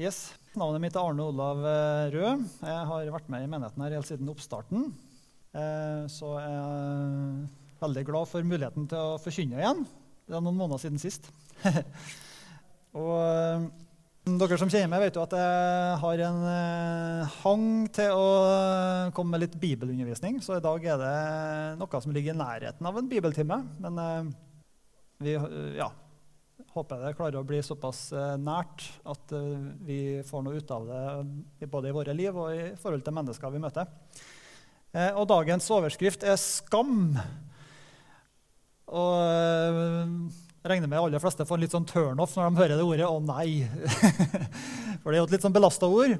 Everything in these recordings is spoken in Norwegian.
Yes. Navnet mitt er Arne Olav eh, Rød. Jeg har vært med i menigheten her helt siden oppstarten. Eh, så jeg er veldig glad for muligheten til å forkynne igjen. Det er noen måneder siden sist. og eh, dere som kjenner meg, vet jo at jeg har en hang til å komme med litt bibelundervisning. Så i dag er det noe som ligger i nærheten av en bibeltime. Men vi, ja, håper jeg det klarer å bli såpass eh, nært at eh, vi får noe ut av det både i våre liv og i forhold til mennesker vi møter. Eh, og dagens overskrift er 'skam'. Og jeg regner med aller fleste får en litt sånn turnoff når de hører det ordet 'å nei'. For det er jo et litt sånn belasta ord.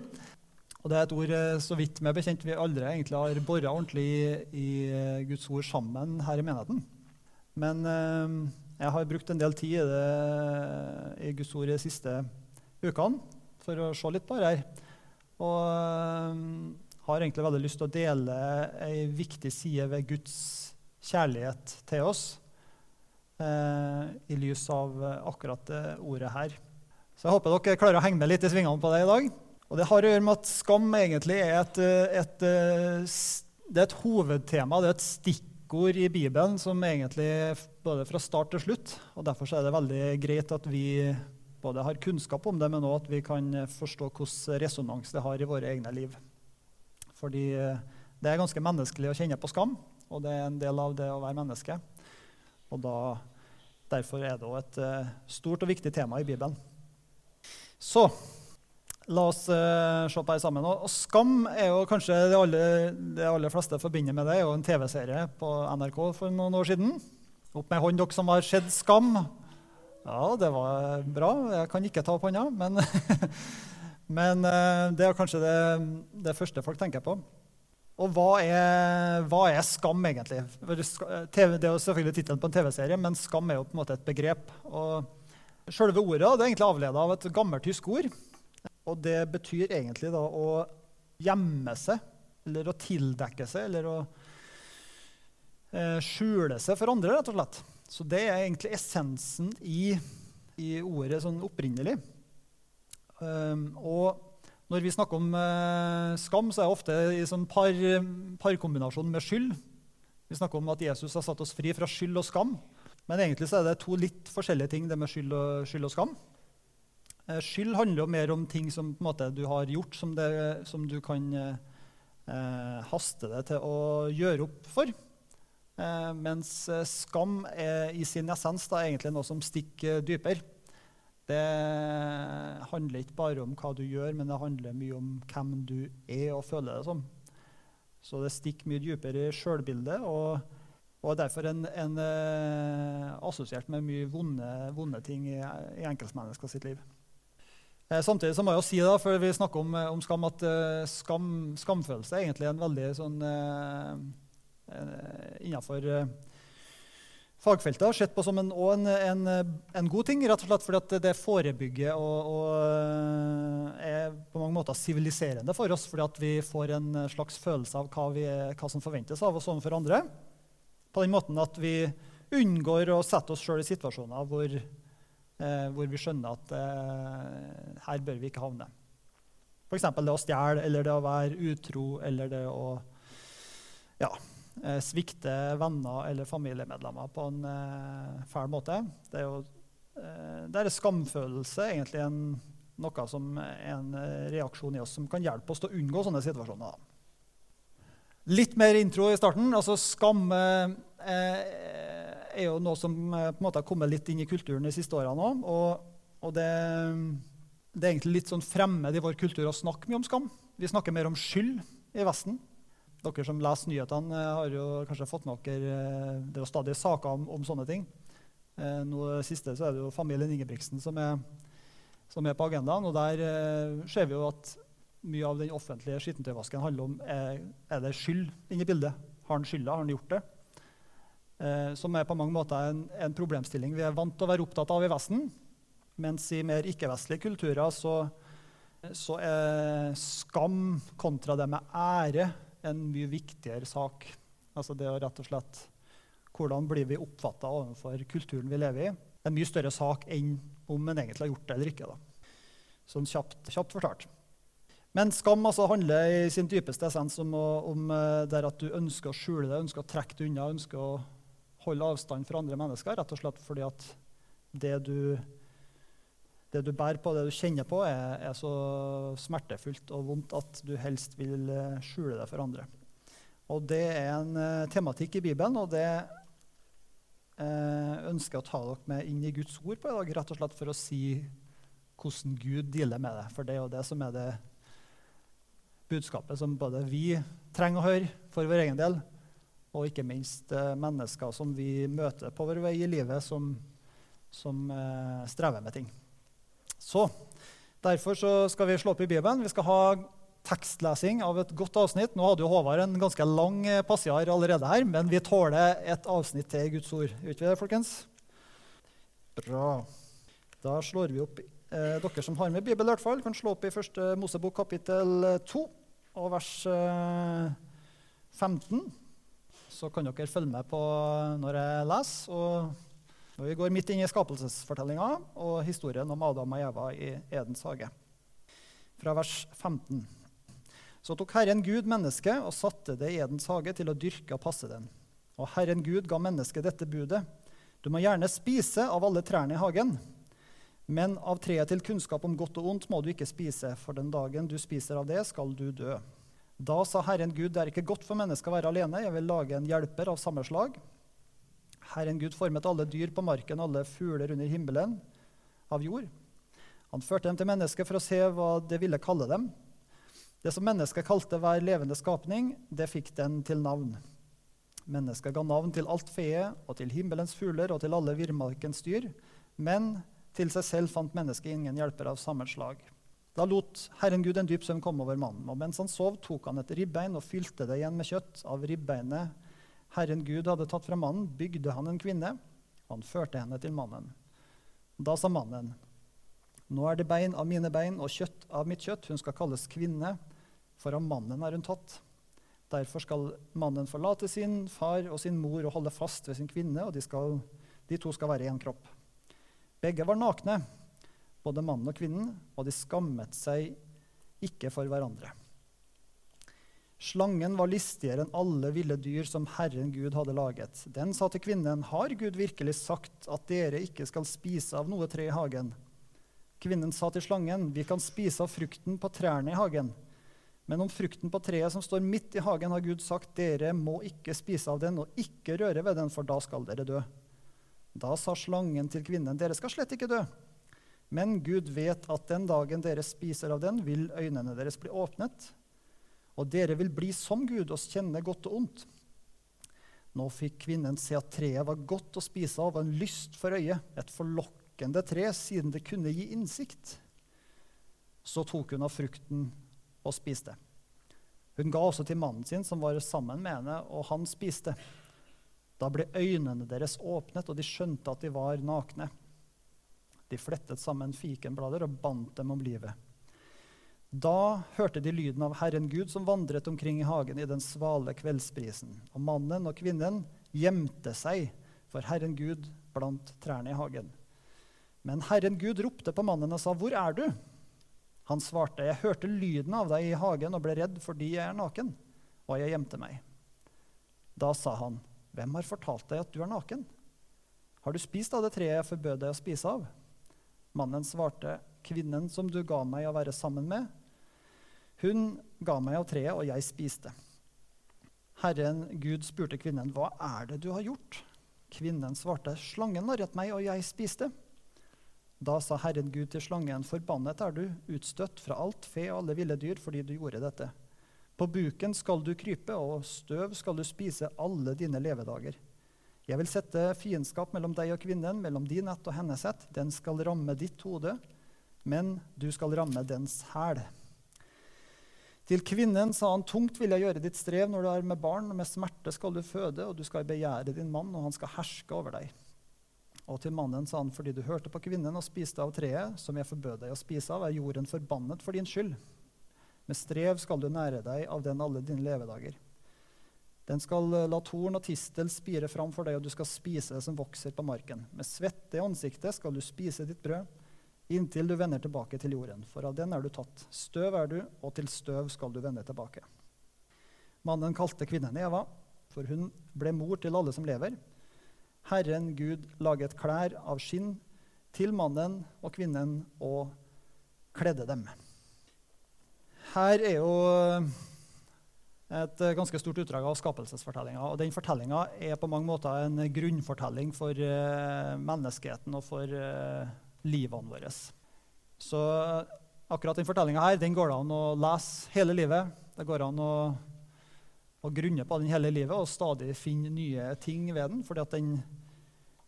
Og det er et ord så vidt meg bekjent vi aldri egentlig har bora ordentlig i, i Guds ord sammen her i menigheten. Men jeg har brukt en del tid i, det, i Guds ord de siste ukene for å se litt på det her. Og øh, har egentlig veldig lyst til å dele ei viktig side ved Guds kjærlighet til oss eh, i lys av akkurat det ordet her. Så jeg håper dere klarer å henge med litt i svingene på det i dag. Og det har å gjøre med at skam egentlig er et, et, et, det er et hovedtema, det er et stikk stikkord i Bibelen som egentlig både fra start til slutt. og Derfor er det veldig greit at vi både har kunnskap om det, men òg at vi kan forstå hvilken resonans det har i våre egne liv. Fordi det er ganske menneskelig å kjenne på skam, og det er en del av det å være menneske. Og da, Derfor er det òg et eh, stort og viktig tema i Bibelen. Så La oss uh, se på det sammen. Og, Skam er jo kanskje det aller, det aller fleste forbinder med det. er jo en TV-serie på NRK for noen år siden. Opp med hånd, dere som har sett Skam. Ja, det var bra. Jeg kan ikke ta opp hånda, men, men uh, det er kanskje det, det, første folk tenker på. Og hva er, hva er skam, egentlig? Det er jo selvfølgelig tittelen på en TV-serie, men skam er jo på en måte et begrep. Og Selve ordet det er egentlig avleda av et gammeltysk ord og det betyr egentlig da å gjemme seg, eller å tildekke seg, eller å eh, skjule seg for andre, rett og slett. Så det er egentlig essensen i, i ordet sånn opprinnelig. Um, og når vi snakker om eh, skam, så er det ofte i sånn par, parkombinasjon med skyld. Vi snakker om at Jesus har satt oss fri fra skyld og skam. Men egentlig så er det to litt forskjellige ting, det med skyld og, skyld og skam. Eh, skyld handler jo mer om ting som måte, du har gjort, som, det, som du kan eh, haste deg til å gjøre opp for. Eh, mens eh, skam er i sin essens da, egentlig noe som stikker dypere. Det handler ikke bare om hva du gjør, men det handler mye om hvem du er og føler det som. Så det stikker mye dypere i sjølbildet og, og er derfor en, en, eh, assosiert med mye vonde, vonde ting i, i enkeltmennesker sitt liv. Eh, samtidig så må jeg jo si da, før vi snakker om, eh, om skam, at uh, skam, skamfølelse er egentlig en veldig sånn Innenfor fagfeltet sett på som en, en, en, en, god ting, rett og slett fordi det forebygger og, og er på mange måter siviliserende for oss, fordi vi får en slags følelse av hva, vi, hva som forventes av oss overfor andre. På den måten at vi unngår å sette oss sjøl i situasjoner hvor eh, hvor vi skjønner at eh, her bør vi ikke havne. F.eks. det å stjele, eller det å være utro, eller det å ja, eh, svikte venner eller familiemedlemmer på en eh, fæl måte. Det er jo eh, det er skamfølelse egentlig en, noe som er en eh, reaksjon i oss som kan hjelpe oss til å unngå sånne situasjoner. Litt mer intro i starten. altså Skam eh, er jo noe som eh, på en måte har kommet litt inn i kulturen de siste årene òg. Og, og det, det, er egentlig litt sånn fremmed i vår kultur å snakke mye om skam. Vi snakker mer om skyld i Vesten. Dere som leser nyhetene, eh, har jo kanskje fått med dere eh, Det er jo stadig saker om, om sånne ting. Nå siste så er det jo familien Ingebrigtsen som er, som er på agendaen. Og der ser vi jo at mye av den offentlige skittentøyvasken handler om er, er det skyld inni bildet. Har han skylda? Har han gjort det? Eh, som er på mange måter en, en, problemstilling vi er vant til å være opptatt av i Vesten. Mens i mer ikke-vestlige kulturer så, så, er skam kontra det med ære en mye viktigere sak. Altså det å rett og slett Hvordan blir vi oppfatta overfor kulturen vi lever i? En mye større sak enn om en egentlig har gjort det eller ikke. Da. Sånn kjapt, kjapt fortalt. Men skam altså handler i sin dypeste essens om, om eh, der at du ønsker å skjule det, ønsker å trekke det unna, ønsker å holde avstand fra andre mennesker, rett og slett fordi at det du, det du bærer på, det du kjenner på, er, er, så smertefullt og vondt at du helst vil eh, skjule det for andre. Og Det er en uh, tematikk i Bibelen, og det uh, ønsker jeg å ta dere med inn i Guds ord på i dag, rett og slett for å si hvordan Gud dealer med det. For det er jo det som er det budskapet som både vi trenger å høre for vår egen del, og ikke minst uh, mennesker som vi møter på vår vei i livet, som, som strever med ting. Så Derfor skal vi slå opp i Bibelen. Vi skal ha tekstlesing av et godt avsnitt. Nå hadde jo Håvard en ganske lang eh, passiar allerede her, men vi tåler et avsnitt til Guds ord. Gjør vi det, folkens? Bra. Da slår vi opp eh, Dere som har med Bibel, i hvert fall, kan slå opp i første Mosebok kapittel 2 og vers eh, 15. Så kan dere følge med på når jeg leser. Og vi går midt inn i skapelsesfortellinga og historien om Adam og Eva i Edens hage. Fra vers 15. Så tok Herren Gud mennesket og satte det i Edens hage til å dyrke og passe den. Og Herren Gud ga mennesket dette budet. Du må gjerne spise av alle trærne i hagen, men av treet til kunnskap om godt og ondt må du ikke spise, for den dagen du spiser av det, skal du dø. Da sa Herren Gud, det er ikke godt for mennesket å være alene, jeg vil lage en hjelper av samme slag. Herren Gud formet alle dyr på marken, alle fugler under himmelen av jord. Han førte dem til mennesket for å se hva det ville kalle dem. Det som mennesket kalte hver levende skapning, det fikk den til navn. Mennesket ga navn til alt feet og til himmelens fugler og til alle virmarkens dyr, men til seg selv fant mennesket ingen hjelper av samme slag. Da lot Herren Gud en dyp søvn komme over mannen, og mens han sov, tok han et ribbein og fylte det igjen med kjøtt. Av ribbeinet Herren Gud hadde tatt fra mannen, bygde han en kvinne. og Han førte henne til mannen. Da sa mannen, nå er det bein av mine bein og kjøtt av mitt kjøtt. Hun skal kalles kvinne, for av mannen er hun tatt. Derfor skal mannen forlate sin far og sin mor og holde fast ved sin kvinne, og de, skal, de to skal være en kropp. Begge var nakne, både mannen og kvinnen, og de skammet seg ikke for hverandre. Slangen var listigere enn alle ville dyr som Herren Gud hadde laget. Den sa til kvinnen, Har Gud virkelig sagt at dere ikke skal spise av noe tre i hagen? Kvinnen sa til slangen, Vi kan spise av frukten på trærne i hagen. Men om frukten på treet som står midt i hagen, har Gud sagt, dere må ikke spise av den og ikke røre ved den, for da skal dere dø. Da sa slangen til kvinnen, dere skal slett ikke dø. Men Gud vet at den dagen dere spiser av den, vil øynene deres bli åpnet, og dere vil bli som Gud og kjenne godt og ondt. Nå fikk kvinnen se at treet var godt å spise av, og en lyst for øyet, et forlokkende tre, siden det kunne gi innsikt. Så tok hun av frukten og spiste. Hun ga også til mannen sin, som var sammen med henne, og han spiste. Da ble øynene deres åpnet, og de skjønte at de var nakne. De flettet sammen fikenblader og bandt dem om livet. Da hørte de lyden av Herren Gud som vandret omkring i hagen i den svale kveldsprisen. Og mannen og kvinnen gjemte seg for Herren Gud blant trærne i hagen. Men Herren Gud ropte på mannen og sa, 'Hvor er du?' Han svarte, 'Jeg hørte lyden av deg i hagen og ble redd fordi jeg er naken.' Og jeg gjemte meg. Da sa han, 'Hvem har fortalt deg at du er naken?' 'Har du spist av det treet jeg forbød deg å spise av?' Mannen svarte, 'Kvinnen som du ga meg å være sammen med, hun ga meg av treet, og jeg spiste.' Herren Gud spurte kvinnen, 'Hva er det du har gjort?' Kvinnen svarte, 'Slangen narret meg, og jeg spiste.' Da sa Herren Gud til slangen, forbannet er du, utstøtt fra alt fe og alle ville dyr, fordi du gjorde dette. På buken skal du krype, og støv skal du spise alle dine levedager. Jeg vil sette fiendskap mellom deg og kvinnen, mellom din ett og hennes ett. Den skal ramme ditt hode, men du skal ramme dens hæl. Til kvinnen sa han, tungt vil jeg gjøre ditt strev når du er med barn, med smerte skal du føde, og du skal begjære din mann, og han skal herske over deg. Og til mannen sa han, fordi du hørte på kvinnen og spiste av treet, som jeg forbød deg å spise av, er jorden forbannet for din skyld. Med strev skal du nære deg av den alle dine levedager. Den skal la torn og tistel spire fram for deg, og du skal spise det som vokser på marken. Med svette i ansiktet skal du spise ditt brød. inntil du vender tilbake til jorden, for av den er du tatt. Støv er du, og til støv skal du vende tilbake. Mannen kalte kvinnen Eva, for hun ble mor til alle som lever. Herren Gud laget klær av skinn til mannen og kvinnen og kledde dem. Her er jo et ganske stort utdrag av skapelsesfortellinga. Og den fortellinga er på mange måter en grunnfortelling for uh, menneskeheten og for uh, livene våre. Så akkurat den fortellinga her den går det an å lese hele livet. Det går an å, å grunne på den hele livet og stadig finne nye ting ved den. fordi at den,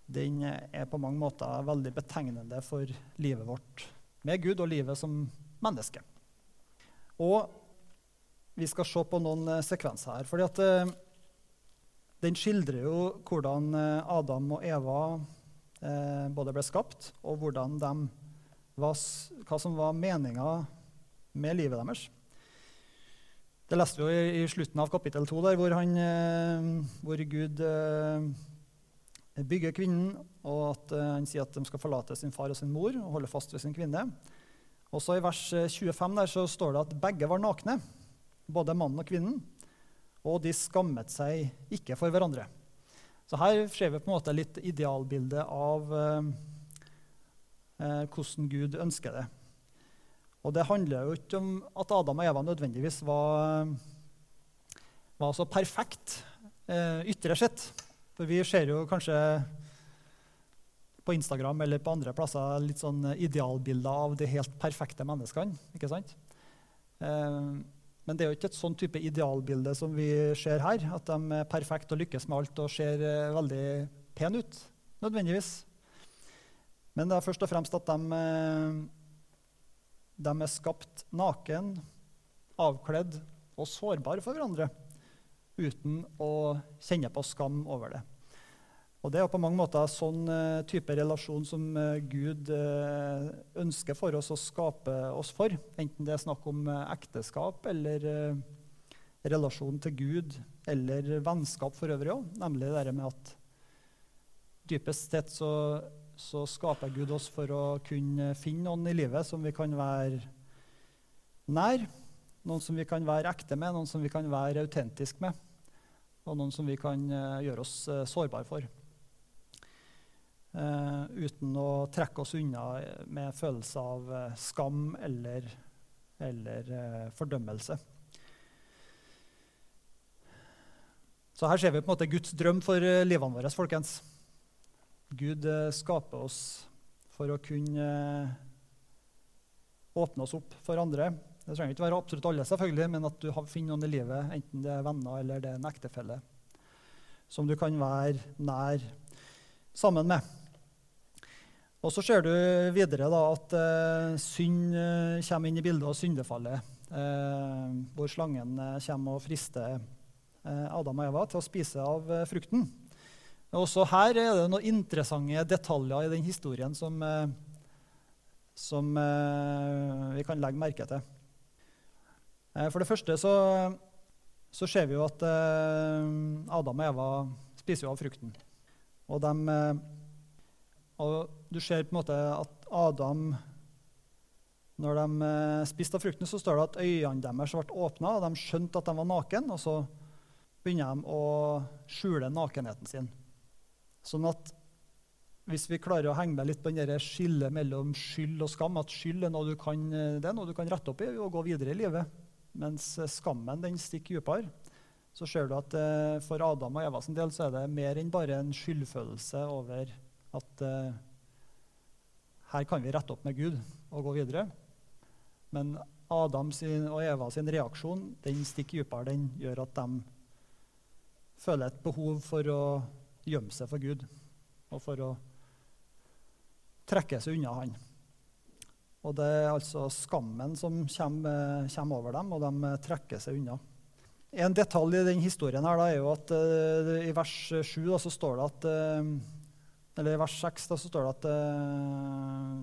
den er på mange måter veldig betegnende for livet vårt med Gud og livet som menneske. Og vi skal se på noen eh, sekvenser her. fordi at eh, Den skildrer jo hvordan eh, Adam og Eva eh, både ble skapt, og hvordan de var, hva som var meninga med livet deres. Det leste vi jo i, i slutten av kapittel 2, der, hvor, han, hvor Gud eh, bygger kvinnen, og at han sier at de skal forlate sin far og sin mor og holde fast ved sin kvinne. Også I vers 25 der så står det at begge var nakne både mannen og kvinnen, og de skammet seg ikke for hverandre. Så her ser vi på en måte litt idealbilde av eh, eh, hvordan Gud ønsker det. Og det handler jo ikke om at Adam og Eva nødvendigvis var, var så perfekt eh, ytre sett. For vi ser jo kanskje på Instagram eller på andre plasser litt sånn idealbilder av de helt perfekte menneskene. ikke sant? Eh, men det er jo ikke et sånn type idealbilde som vi ser her. At de er perfekte og lykkes med alt og ser eh, veldig pene ut. nødvendigvis. Men det er først og fremst at de, eh, de er skapt naken, avkledd og sårbare for hverandre uten å kjenne på skam over det. Og Det er på mange måter sånn uh, type relasjon som uh, Gud uh, ønsker for oss å skape oss for. Enten det er snakk om ekteskap eller relasjon til Gud eller vennskap for øvrig òg. Nemlig det med at dypest sett så, så, skaper Gud oss for å kunne finne noen i livet som vi kan være nær. Noen som vi kan være ekte med, noen som vi kan være autentiske med. Og noen som vi kan gjøre oss sårbare for. Uh, uten å trekke oss unna med følelse av uh, skam eller, eller uh, fordømmelse. Så her ser vi på en måte Guds drøm for livene våre. folkens. Gud skaper oss for å kunne åpne oss opp for andre. Det trenger ikke være absolutt alle, selvfølgelig, men at du finner noen i livet, enten det er venner eller det er en ektefelle, som du kan være nær sammen med. Og så ser du videre da, at uh, synd uh, kommer inn i bildet, og syndefallet. Uh, hvor slangen kommer og frister Adam og Eva til å spise av frukten. Også her er det noen interessante detaljer i den historien som, som vi kan legge merke til. for det første så, så ser vi jo at Adam og Eva spiser av frukten. Og de og du ser på en måte at Adam Når de eh, spiste av frukten, så står det at øynene deres ble åpna, og de skjønte at de var naken, og så begynner de å skjule nakenheten sin. Sånn at hvis vi klarer å henge med litt på skillet mellom skyld og skam, at skyld er noe du kan, eh, det er noe du kan rette opp i og gå videre i livet, mens eh, skammen den stikker dypere, så ser du at for Adam og Eva sin del så er det mer enn bare en skyldfølelse over at eh, her kan vi rette opp med Gud og gå videre. Men Adam sin og Eva sin reaksjon den stikker dypere. Den gjør at de føler et behov for å gjemme seg for Gud og for å trekke seg unna Han. Og Det er altså skammen som kommer, kommer over dem, og de trekker seg unna. En detalj i denne historien her da, er jo at uh, i vers 7 da, så står det at uh, eller I vers 6 da, så står det at uh,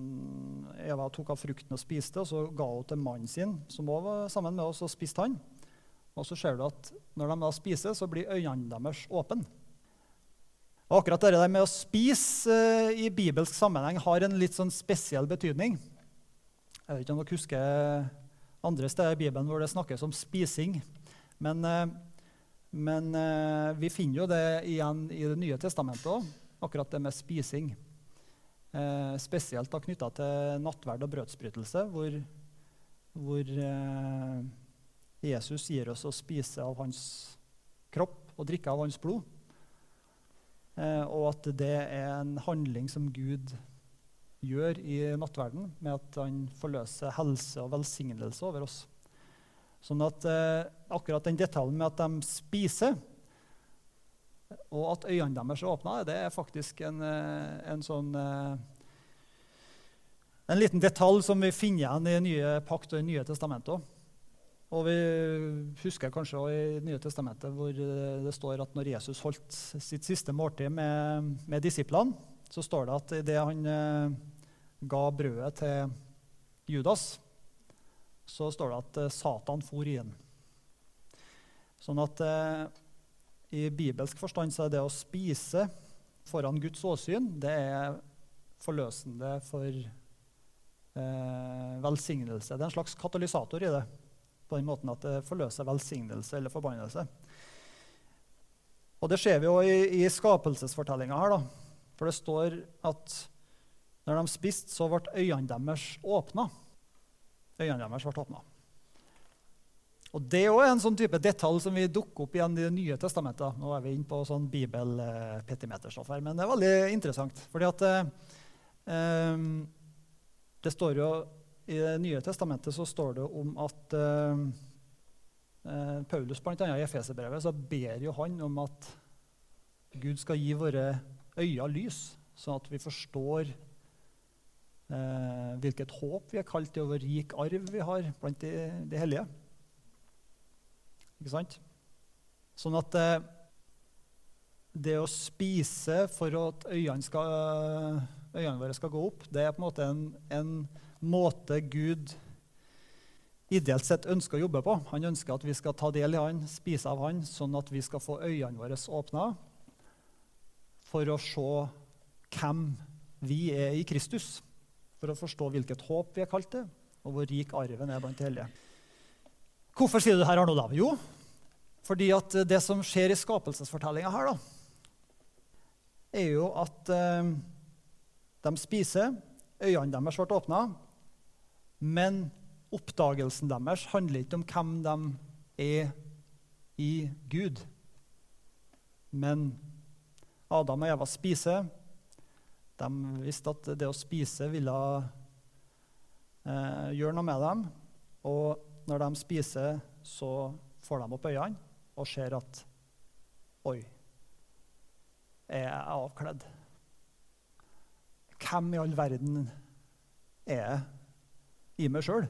Eva tok av frukten og spiste, og så ga hun til mannen sin, som òg var sammen med oss, og spiste han. Og så ser du at når de da spiser, så blir øynene deres åpne. Og akkurat det der med å spise uh, i bibelsk sammenheng har en litt sånn spesiell betydning. Jeg vet ikke om dere husker andre steder i Bibelen hvor det snakkes om spising. Men, uh, men vi finner jo det igjen i Det nye testamentet òg, akkurat det med spising. Eh, spesielt knytta til nattverd og brødsbrytelse, hvor, hvor eh, Jesus gir oss å spise av hans kropp og drikke av hans blod. Eh, og at det er en handling som Gud gjør i nattverden, med at han forløser helse og velsignelse over oss. Sånn at eh, akkurat den detaljen med at de spiser, og at øynene deres er åpna, det er faktisk en, eh, en sånn eh, En liten detalj som vi finner igjen i nye pakt og i Nye testamentet. Og vi husker kanskje også i Nye testamentet hvor eh, det står at når Jesus holdt sitt siste måltid med, med disiplene, så står det at idet han ga brødet til Judas, så står det at Satan for i den. Sånn at i bibelsk forstand så er det å spise foran Guds åsyn det er forløsende for eh, velsignelse. Det er en slags katalysator i det, på den måten at det forløser velsignelse eller forbannelse. Og Det ser vi jo i, i skapelsesfortellinga her. da. For det står at når de spiste, så ble øynene deres åpna. Øynene deres ble åpna. Og Det er en sånn type detalj som vi dukker opp igjen i Det nye testamentet. Nå er vi inne på sånn bibelpetimeterstoff her, men det er veldig interessant. fordi at eh, det står jo I Det nye testamentet så står det om at eh, Paulus blant annet i Efeserbrevet så ber jo han om at Gud skal gi våre øyne lys, sånn at vi forstår eh, hvilket håp vi er kalt til, og hvor rik arv vi har blant de, de hellige. Ikke sant? Sånn at eh, det å spise for at øynene, skal, øynene, våre skal gå opp, det er på en måte en, en måte Gud ideelt sett ønsker å jobbe på. Han ønsker at vi skal ta del i han, spise av han, sånn at vi skal få øynene våre åpna for å se hvem vi er i Kristus. For å forstå hvilket håp vi er kalt til, og hvor rik arven er blant de hellige. Hvorfor sier du det her, Arno Olav? Jo, fordi at det som skjer i skapelsesfortellinga her, da, er jo at eh, de spiser, øynene deres ble åpna, men oppdagelsen deres handler ikke om hvem de er i Gud. Men Adam og Eva spiser. De visste at det å spise ville eh, gjøre noe med dem. Og når de spiser, så får de opp øynene og ser at Oi, jeg er avkledd? Hvem i all verden er jeg i meg sjøl?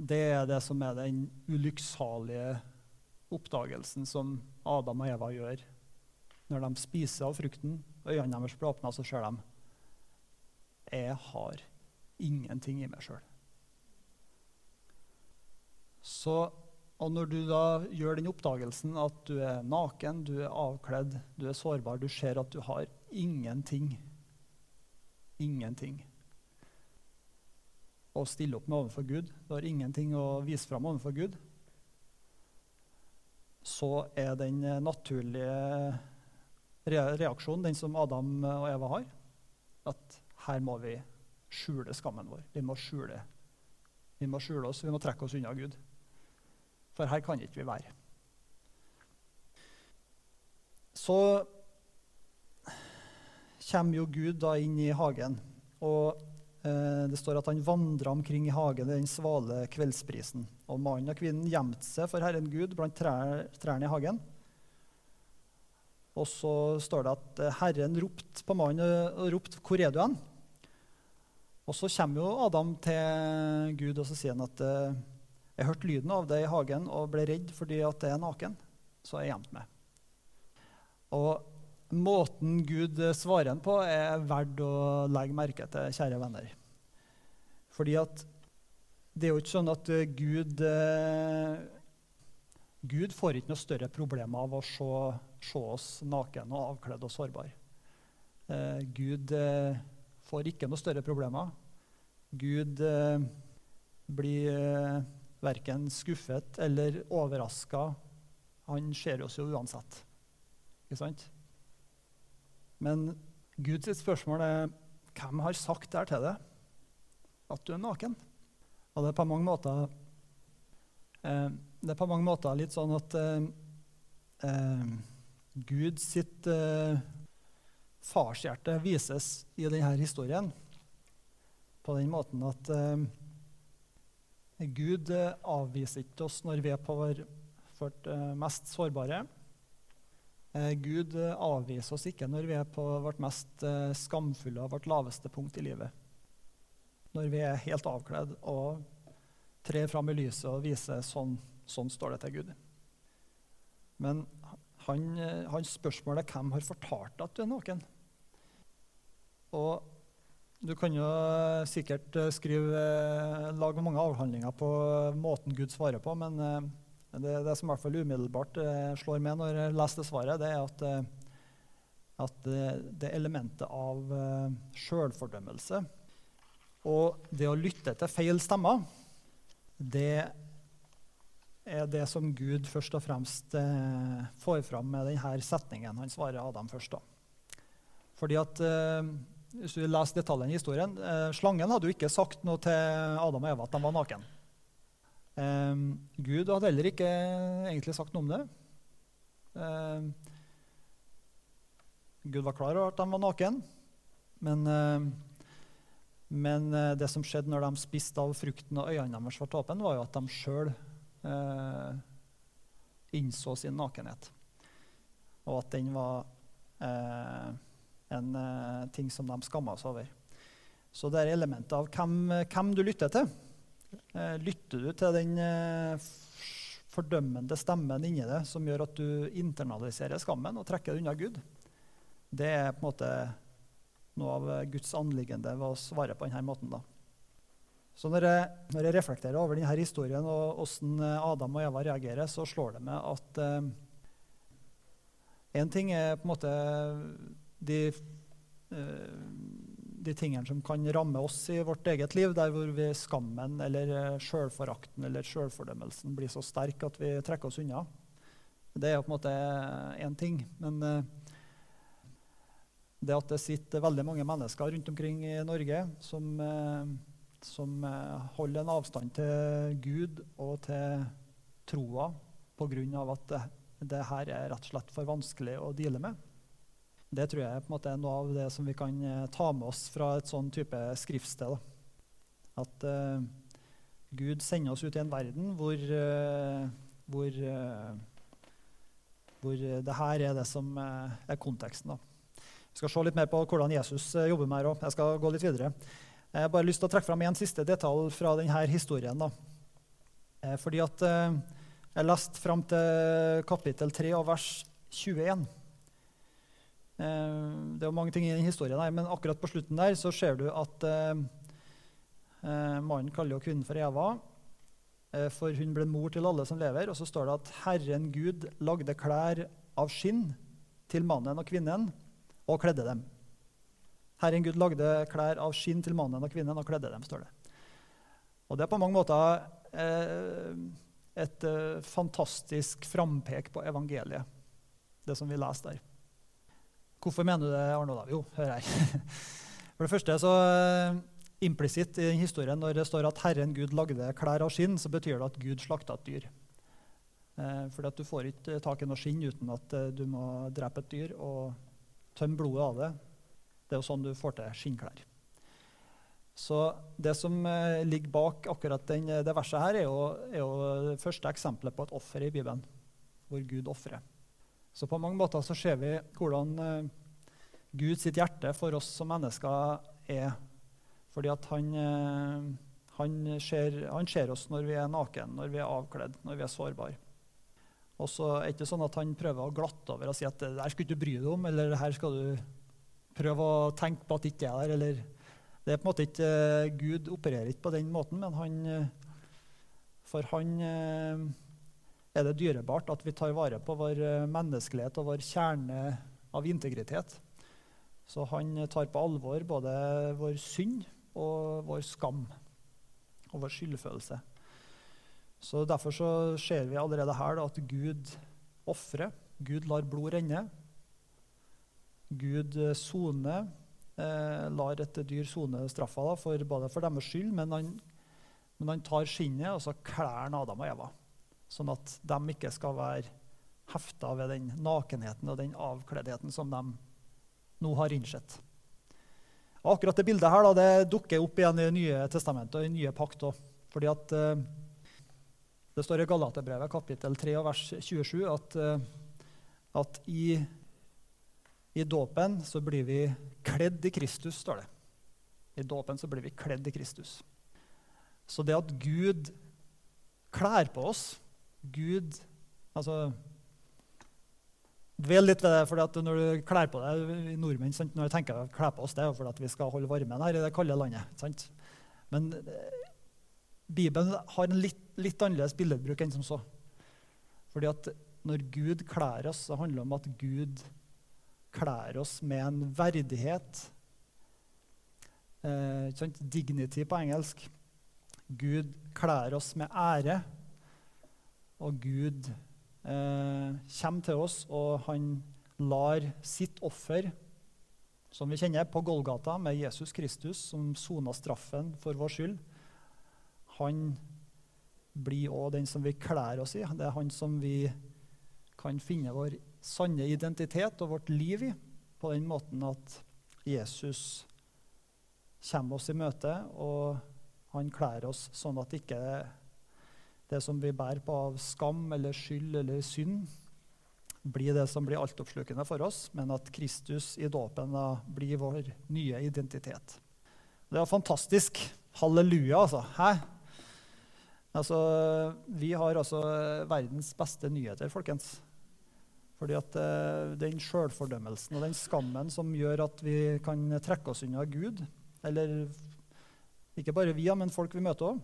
Det er det som er den ulykksalige oppdagelsen som Adam og Eva gjør. Når de spiser av frukten, øynene deres blir åpna, så ser de jeg har ingenting i meg sjøl. Så og når du da gjør den oppdagelsen at du er naken, du er avkledd, du er sårbar, du ser at du har ingenting Ingenting å stille opp med overfor Gud, du har ingenting å vise fram overfor Gud, så er den naturlige reaksjonen, den som Adam og Eva har, at her må vi skjule skammen vår. Vi må skjule, vi må skjule oss, vi må trekke oss unna Gud. For her kan ikke vi være. Så kommer jo Gud da inn i hagen. Og eh, det står at han vandra omkring i hagen i den svale kveldsprisen. Og mannen og kvinnen gjemte seg for Herren Gud blant trær, trærne i hagen. Og så står det at eh, Herren ropte på mannen og ropte 'Hvor er du hen?' Og så kommer jo Adam til Gud og så sier han at eh, jeg hørte lyden av det i hagen og ble redd fordi at det er naken. Så jeg gjemte meg. Og måten Gud svarer på, er verdt å legge merke til, kjære venner. Fordi at det er jo ikke sånn at Gud eh, Gud får ikke noe større problem av å se, se oss naken og avkledd og sårbar. Eh, Gud eh, får ikke noe større problemer Gud eh, blir eh, verken skuffet eller overraska. Han ser oss jo uansett. Ikke sant? Men Guds spørsmål er hvem har sagt der til deg? At du er naken? Og det er på mange måter, eh, det er på mange måter litt sånn at eh, eh, Gud sitt eh, farshjerte vises i denne historien på den måten at eh, Gud eh, avviser ikke oss når vi er på vårt eh, mest sårbare. Eh, Gud avviser oss ikke når vi er på vårt mest skamfulle og vårt laveste punkt i livet. Når vi er helt avkledd og trer fram i lyset og viser sånn, sånn står det til Gud. Men han, hans spørsmål er hvem har fortalt deg at du er naken? Og du kan jo sikkert eh, skrive, eh, lage mange avhandlinger på måten Gud svarer på, men eh, det, det som i hvert fall umiddelbart slår med når jeg leser det svaret, det er at, at det, det elementet av sjølfordømmelse og det å lytte til feil stemmer, det er det som Gud først og fremst får fram med denne setningen han svarer Adam først. da. Fordi at hvis du leser detaljene i historien, eh, Slangen hadde jo ikke sagt noe til Adam og Eva at de var naken. Eh, Gud hadde heller ikke egentlig sagt noe om det. Eh, Gud var klar over at de var naken, men, eh, men eh, det som skjedde når de spiste av frukten og øynene deres ble åpne, var jo at de sjøl eh, innså sin nakenhet, og at den var en uh, ting som de skammer seg over. Så det er elementet av hvem, hvem du lytter til. Uh, lytter du til den uh, fordømmende stemmen inni deg som gjør at du internaliserer skammen og trekker det unna Gud? Det er på en måte noe av Guds anliggende ved å svare på denne måten. da. Så når jeg, når jeg, reflekterer over denne historien og hvordan Adam og Eva reagerer, så slår det meg at eh, en ting er på en måte de, eh, de tingene som kan ramme oss i vårt eget liv, der hvor vi skammen eller eh, sjølforakten eller sjølfordømmelsen blir så sterk at vi trekker oss unna. Det er på en måte én ting. Men eh, det at det sitter veldig mange mennesker rundt omkring i Norge som, som holder en avstand til Gud og til troa pga. at det, det her er rett og slett for vanskelig å deale med. Det tror jeg på en måte er noe av det som vi kan eh, ta med oss fra et sånn type skriftsted. At uh, Gud sender oss ut i en verden hvor, uh, hvor, uh, hvor det her er det som er konteksten. Da. Vi skal se litt mer på hvordan Jesus jobber med det. Jeg skal gå litt videre. Jeg har bare lyst til å trekke fram en siste detalj fra denne historien. Da. Fordi at Jeg leste fram til kapittel 3 og vers 21. Eh, det er jo mange ting i den historien, her, men akkurat på slutten der så ser du at eh, eh, mannen kaller jo kvinnen for Eva, for hun ble mor til alle som lever. Og så står det at Herren Gud lagde klær av skinn til mannen og kvinnen og kledde dem. Herren Gud lagde klær av skinn til mannen og kvinnen og kledde dem, står det. Og det er på mange måter et fantastisk frampek på evangeliet, det som vi leser der. Hvorfor mener du det, Arne Olav? Jo, hør her. For det første så uh, Implisitt i historien når det står at Herren Gud lagde klær av skinn, så betyr det at Gud slakta et dyr. Uh, fordi at Du får ikke tak i noe skinn uten at du må drepe et dyr og tømme blodet av det. Det er jo sånn du får til skinnklær. Så Det som ligger bak akkurat den, det verset, her er jo, er jo det første eksempelet på et offer i Bibelen, hvor Gud ofrer. Så på mange måter så ser vi hvordan uh, Gud sitt hjerte for oss som mennesker er. Fordi at han, uh, han, ser, han, ser, oss når vi er naken, når vi er avkledd, når vi er sårbare. Og så er det ikke sånn at han prøver å glatte over og si at det der skal du ikke bry deg om, eller her skal du prøve å tenke på at det ikke er der. eller det er på en måte ikke, Gud opererer ikke på den måten, men han, for han er det dyrebart at vi tar vare på vår eh, menneskelighet og vår kjerne av integritet. Så han tar på alvor både vår synd, og vår skam og vår skyldfølelse. Så Derfor så ser vi allerede her da, at Gud ofrer. Gud lar blod renne. Gud eh, soner, eh, lar et dyr sone straffa da, for, både for deres skyld, men han, men han tar skinnet og så klær han Adam og Eva, sånn at de ikke skal være hefta ved den nakenheten og den avkleddheten som de nå har innsett. Og akkurat det bildet her da, det dukker opp igjen i Det nye testamentet og i nye pakt òg. Fordi at eh, det står i Galaterbrevet kapittel 3 vers 27 at, eh, at i, i dåpen så blir vi kledd i Kristus, står det. I dåpen så blir vi kledd i Kristus. Så det at Gud klær på oss Gud altså Dvel litt ved det, for Når du kler på deg nordmenn, sant? når jeg tenker kle på oss, det er fordi vi skal holde varmen her i det kalde landet. Sant? Men eh, Bibelen har en litt, litt annerledes billedbruk enn som så. Fordi at når Gud kler oss, så handler det om at Gud kler oss med en verdighet. Eh, Dignity på engelsk. Gud kler oss med ære. Og Gud eh, kommer til oss, og han lar sitt offer, som vi kjenner, på Golgata med Jesus Kristus, som sona straffen for vår skyld, han blir òg den som vi kler oss i. Det er han som vi kan finne vår sanne identitet og vårt liv i, på den måten at Jesus kommer oss i møte, og han kler oss sånn at det ikke det som vi bærer på av skam eller skyld eller synd, blir det som blir altoppslukende for oss, men at Kristus i dåpen blir vår nye identitet. Det er fantastisk. Halleluja, altså. Hæ? Altså, vi har altså verdens beste nyheter, folkens. Fordi at uh, Den sjølfordømmelsen og den skammen som gjør at vi kan trekke oss unna Gud, eller ikke bare vi, men folk vi møter òg,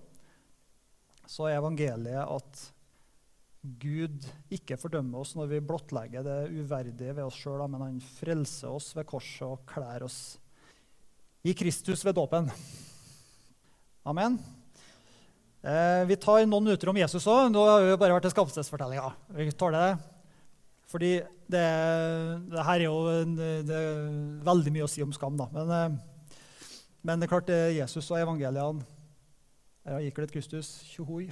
så er evangeliet at Gud ikke fordømmer oss når vi blottlegger det uverdige ved oss sjøl, men han frelser oss ved korset og klær oss i Kristus ved dåpen. Amen. Eh, vi tar noen minutter om Jesus òg. Nå har vi bare vært til skapelsesfortellinga. Vi tåler det. Fordi det, det, her er jo det er veldig mye å si om skam. da. Men, eh, men det er klart det er Jesus og evangeliene Jeg gikk litt Kristus. Tjohoi.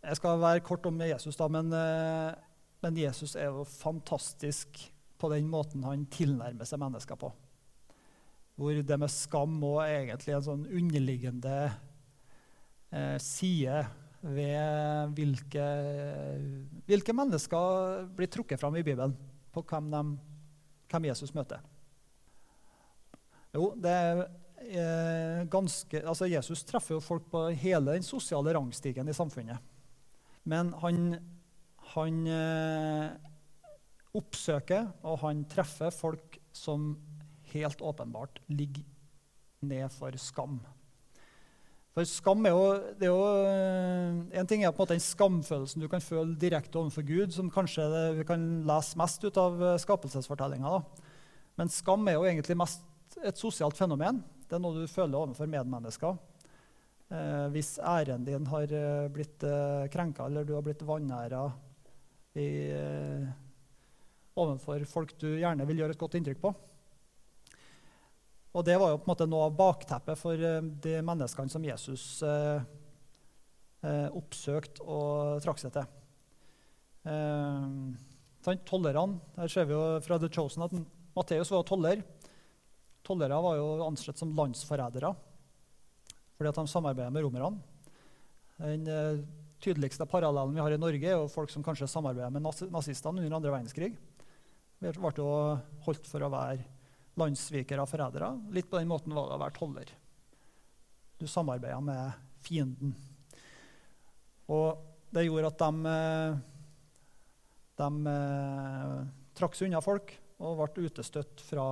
Jeg skal være kort om Jesus, da, men, eh, men Jesus er jo fantastisk på den måten han tilnærmer seg mennesker på. Hvor det med skam og egentlig en sånn underliggende eh, side ved hvilke, hvilke, mennesker blir trukket fram i Bibelen på hvem, de, hvem Jesus møter. Jo, det er eh, ganske, altså Jesus treffer jo folk på hele den sosiale rangstigen i samfunnet. Men han, han eh, oppsøker og han treffer folk som helt åpenbart ligger ned for skam. For skam er jo, er jo, eh, En ting er på en måte den skamfølelsen du kan føle direkte overfor Gud, som kanskje det, vi kan lese mest ut av eh, skapelsesfortellinga. Men skam er jo egentlig mest et sosialt fenomen. Det er noe du føler overfor medmennesker. Eh, hvis æren din har eh, blitt eh, krenka, eller du har blitt vanæra eh, overfor folk du gjerne vil gjøre et godt inntrykk på. Og det var jo på en måte noe av bakteppet for eh, de menneskene som Jesus eh, eh, oppsøkte og trakk seg til. Eh, tollerne, Her ser vi jo fra The Chosen at Matteus var toller. Tollere var jo ansett som landsforrædere fordi at de samarbeider med romerne. Den eh, tydeligste parallellen vi har i Norge, er jo folk som kanskje samarbeider med nazistene under andre verdenskrig. Vi ble holdt for å være landssvikere og forrædere. Litt på den måten var det å være toller. Du samarbeida med fienden. Og det gjorde at de, eh, de eh, trakk seg unna folk og ble utestøtt fra,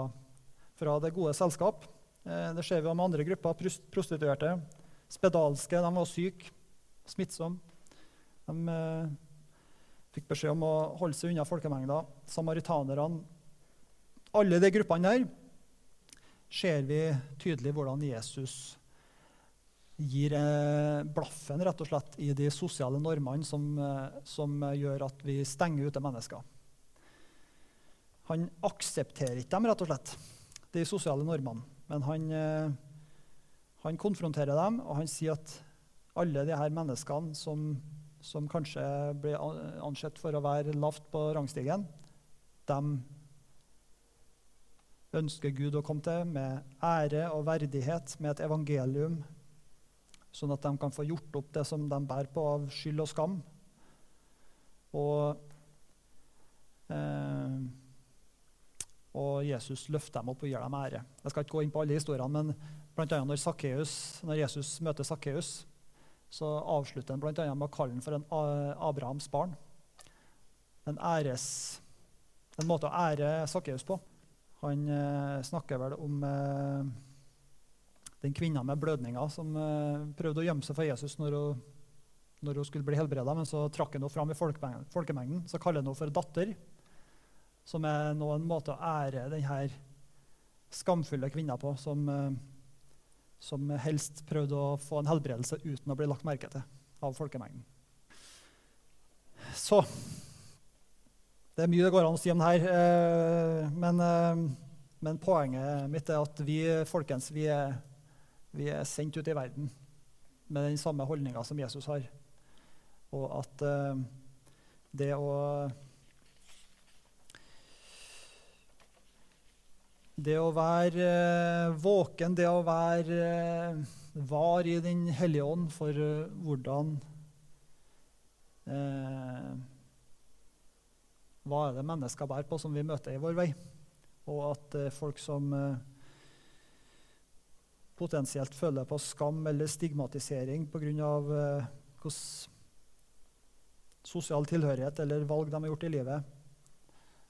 fra det gode selskap. Eh, det ser vi med andre grupper. Prostituerte, spedalske. De var syke, smittsomme. De eh, fikk beskjed om å holde seg unna folkemengder. Samaritanerne alle de gruppene der ser vi tydelig hvordan Jesus gir eh, blaffen rett og slett i de sosiale normene som, som gjør at vi stenger ute mennesker. Han aksepterer ikke dem, rett og slett, de sosiale normene. Men han, eh, han konfronterer dem, og han sier at alle de her menneskene som, som kanskje blir ansett for å være lavt på rangstigen, de ønsker Gud å komme til med ære og verdighet, med et evangelium, sånn at de kan få gjort opp det som de bærer på av skyld og skam. Og, eh, og Jesus løfter dem opp og gir dem ære. Jeg skal ikke gå inn på alle historiene, men annet når, Zacchaeus, når Jesus møter Sakkeus, så avslutter han bl.a. med å kalle ham for en Abrahams barn. En, æres, en måte å ære Sakkeus på. Han eh, snakker vel om eh, den kvinna med blødninger som eh, prøvde å gjemme seg for Jesus når hun, når hun skulle bli helbreda, men så trakk han henne fram i folkemengden. Så kaller han henne for datter, som er nå en måte å ære denne skamfulle kvinna på, som, eh, som helst prøvde å få en helbredelse uten å bli lagt merke til av folkemengden. Så Det er mye det går an å si om det her, eh, men, men poenget mitt er at vi folkens, vi er vi er sendt ut i verden med den samme holdninga som Jesus har. Og at det å Det å være uh, våken, det å være uh, var i Den hellige ånd for hvordan Hva er det mennesker bærer på, som vi møter i vår vei? Og at folk som potensielt føler på skam eller stigmatisering pga. Eh, hvordan sosial tilhørighet eller valg de har gjort i livet,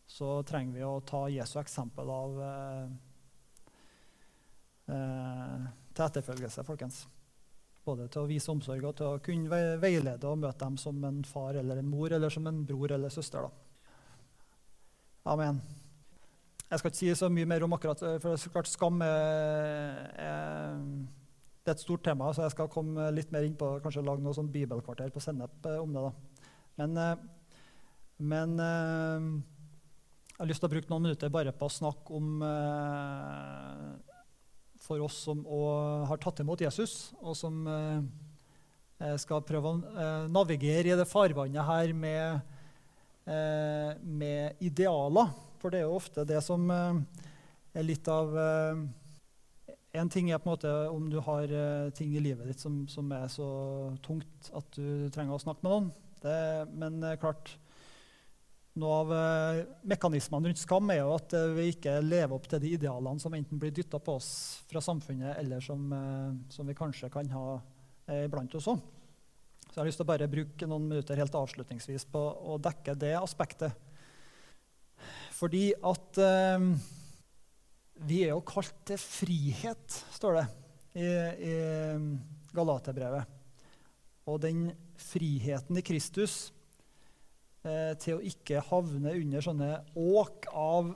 så trenger vi å ta Jesu eksempel av eh, eh, til etterfølgelse, folkens. Både til å vise omsorg og til å kunne veilede og møte dem som en far eller en mor eller som en bror eller søster. Da. Amen. Jeg skal ikke si så mye mer om akkurat For det er så klart skam er, er, det er et stort tema, så jeg skal komme litt mer inn på kanskje lage noe sånn bibelkvarter på Sennep eh, om det. da. Men, eh, men jeg har lyst til å bruke noen minutter bare på å snakke om For oss som har tatt imot Jesus, og som skal prøve å navigere i det farvannet her med, med idealer for det er jo ofte det som eh, er litt av eh, En ting er på en måte om du har eh, ting i livet ditt som, som er så tungt at du trenger å snakke med noen. Det, men klart, noe av mekanismene rundt skam er jo at vi ikke lever opp til de idealene som enten blir dytta på oss fra samfunnet, eller som, som vi kanskje kan ha iblant oss òg. Så jeg har lyst til å bare bruke noen minutter helt avslutningsvis på å dekke det aspektet. Fordi at eh, vi er jo kalt til frihet, står det i, i Galaterbrevet. Og den friheten i Kristus eh, til å ikke havne under sånne åk av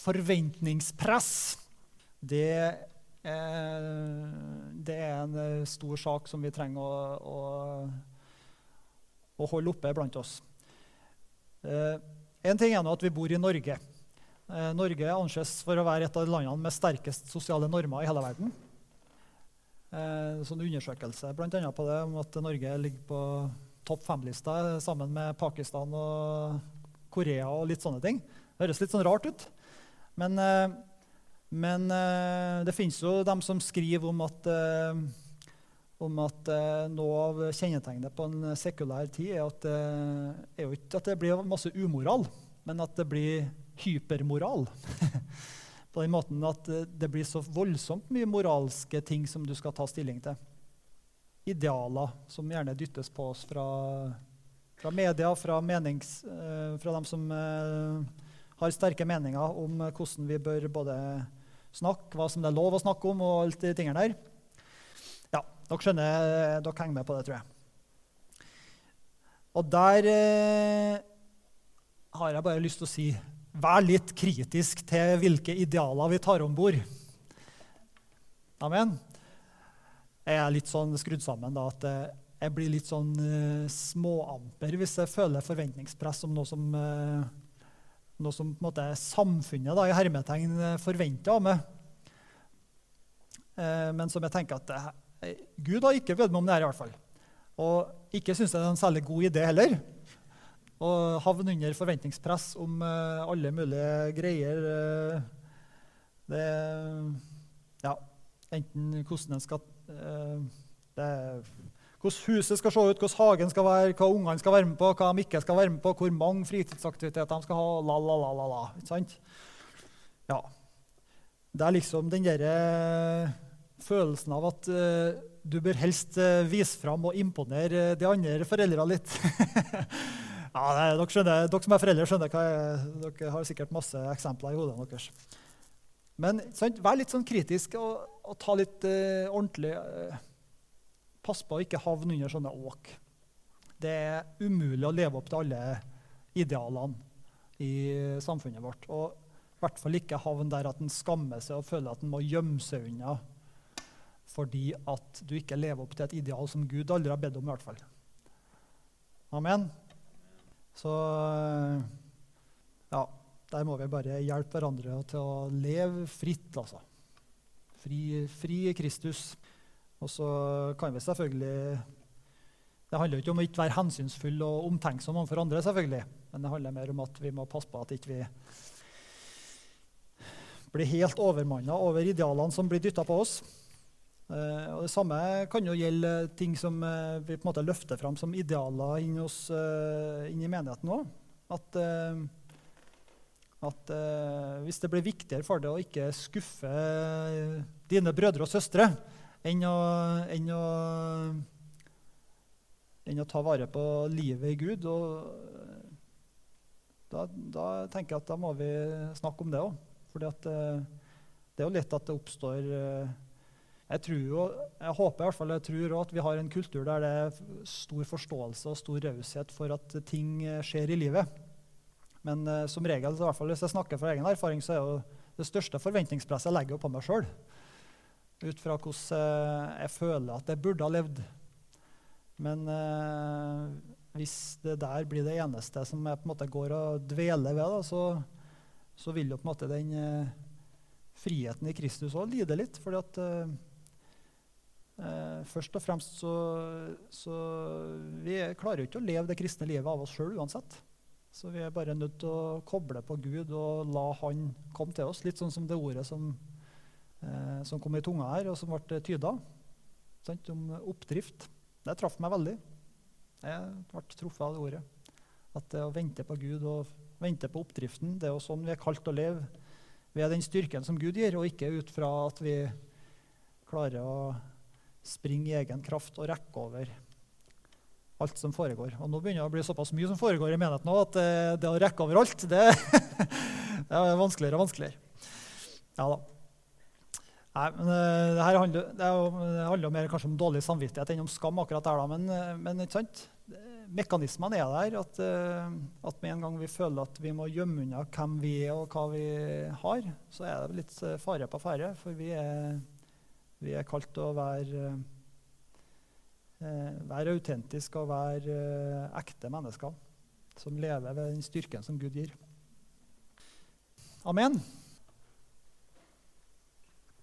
forventningspress, det, eh, det er en eh, stor sak som vi trenger å, å, å holde oppe blant oss. Eh, en ting er nå at vi bor i Norge. Eh, Norge anses for å være et av landene med sterkest sosiale normer i hele verden. Eh, sånn undersøkelse bl.a. på det om at Norge ligger på topp fem-lista sammen med Pakistan og Korea og litt sånne ting. Det høres litt sånn rart ut. Men, eh, men eh, det finnes jo dem som skriver om at eh, om at noe av kjennetegnet på en sekulær tid er at er jo ikke at det blir masse umoral, men at det blir hypermoral. på den måten at det blir så voldsomt mye moralske ting som du skal ta stilling til. Idealer som gjerne dyttes på oss fra, fra media, fra, menings, eh, fra dem som eh, har sterke meninger om hvordan vi bør både snakke, hva som det er lov å snakke om, og alt de tingene der. Ja, Dere skjønner, dere henger med på det, tror jeg. Og der eh, har jeg bare lyst til å si Vær litt kritisk til hvilke idealer vi tar om bord. Amen. Jeg er litt sånn skrudd sammen da, at eh, jeg blir litt sånn uh, småamper hvis jeg føler forventningspress om noe som, uh, noe som måte samfunnet da, i hermetegn forventer av meg. Uh, men som jeg tenker at Gud har ikke bedt meg om det her, i hvert fall. Og ikke syns jeg det er en særlig god idé heller. Å havne under forventningspress om alle mulige greier. det Ja, enten hvordan en skal hvordan huset skal se ut, hvordan hagen skal være, hva ungene skal være med på, hva de ikke skal være med på, hvor mange fritidsaktiviteter de skal ha. la, la, la, la, la, ikke sant? Ja. Det er liksom den derre eh, følelsen av at uh, du bør helst uh, vise fram og imponere de andre foreldrene litt. ja, det, dere, skjønner, dere, som er foreldre, skjønner hva jeg, dere har sikkert masse eksempler i hodet deres. Men sant, vær litt sånn kritisk og, og ta litt uh, ordentlig Pass på å ikke havne under sånne åk. Det er umulig å leve opp til alle idealene i samfunnet vårt. Og i hvert fall ikke havne der at en skammer seg og føler at en må gjemme seg unna fordi at du ikke lever opp til et ideal som Gud aldri har bedt om. i hvert fall. Amen. Så ja, der må vi bare hjelpe hverandre til å leve fritt, altså. Fri, fri Kristus. Og så kan vi selvfølgelig Det handler ikke om å ikke være hensynsfull og omtenksom overfor andre, selvfølgelig. Men det handler mer om at vi må passe på at ikke vi blir helt overmanna over idealene som blir dytta på oss. Uh, og Det samme kan jo gjelde ting som uh, vi på en måte løfter fram som idealer inn, hos, uh, inn i menigheten òg. At, at eh, hvis det blir viktigere for deg å ikke skuffe dine brødre og søstre, enn å, enn å, enn å ta vare på livet i Gud. Da, da, tenker jeg at da må vi snakke om det òg. For det er jo lett at det oppstår eh, jeg, tror jo, jeg håper i hvert fall, jeg tror at vi har en kultur der det er stor forståelse og stor raushet for at ting skjer i livet. Men uh, som regel, i hvert fall hvis jeg snakker fra egen erfaring, så er jo det største forventningspresset jeg legger på meg sjøl ut fra hvordan uh, jeg føler at jeg burde ha levd. Men uh, hvis det der blir det eneste som jeg på en måte går og dveler ved, da, så, så, vil jo på en måte den friheten i Kristus òg lide litt. fordi at Uh, Først og fremst så, så Vi klarer jo ikke å leve det kristne livet av oss sjøl uansett. Så vi er bare nødt til å koble på Gud og la Han komme til oss. Litt sånn som det ordet som eh, som kom i tunga her, og som ble tyda, sant, om oppdrift. Det traff meg veldig. Jeg ble truffet av det ordet. At det å vente på Gud og vente på oppdriften, det er jo sånn vi er kalt å leve. Ved den styrken som Gud gir, og ikke ut fra at vi klarer å springe i egen kraft og rekke over alt som foregår. Og nå begynner det å bli såpass mye som foregår i menigheten òg, at det, eh, å rekke over alt, det, det er vanskeligere og vanskeligere. Ja da. Nei, men uh, det her handler, det, handler mer kanskje om dårlig samvittighet enn om skam. akkurat der da, Men, uh, men ikke sant? mekanismene er der. At, at, med en gang vi føler at vi må gjemme unna hvem vi er og hva vi har, så er det litt fare på ferde. For vi er, vi er kalt til å være, være autentisk og vær ekte mennesker som lever ved den styrken som Gud gir. Amen.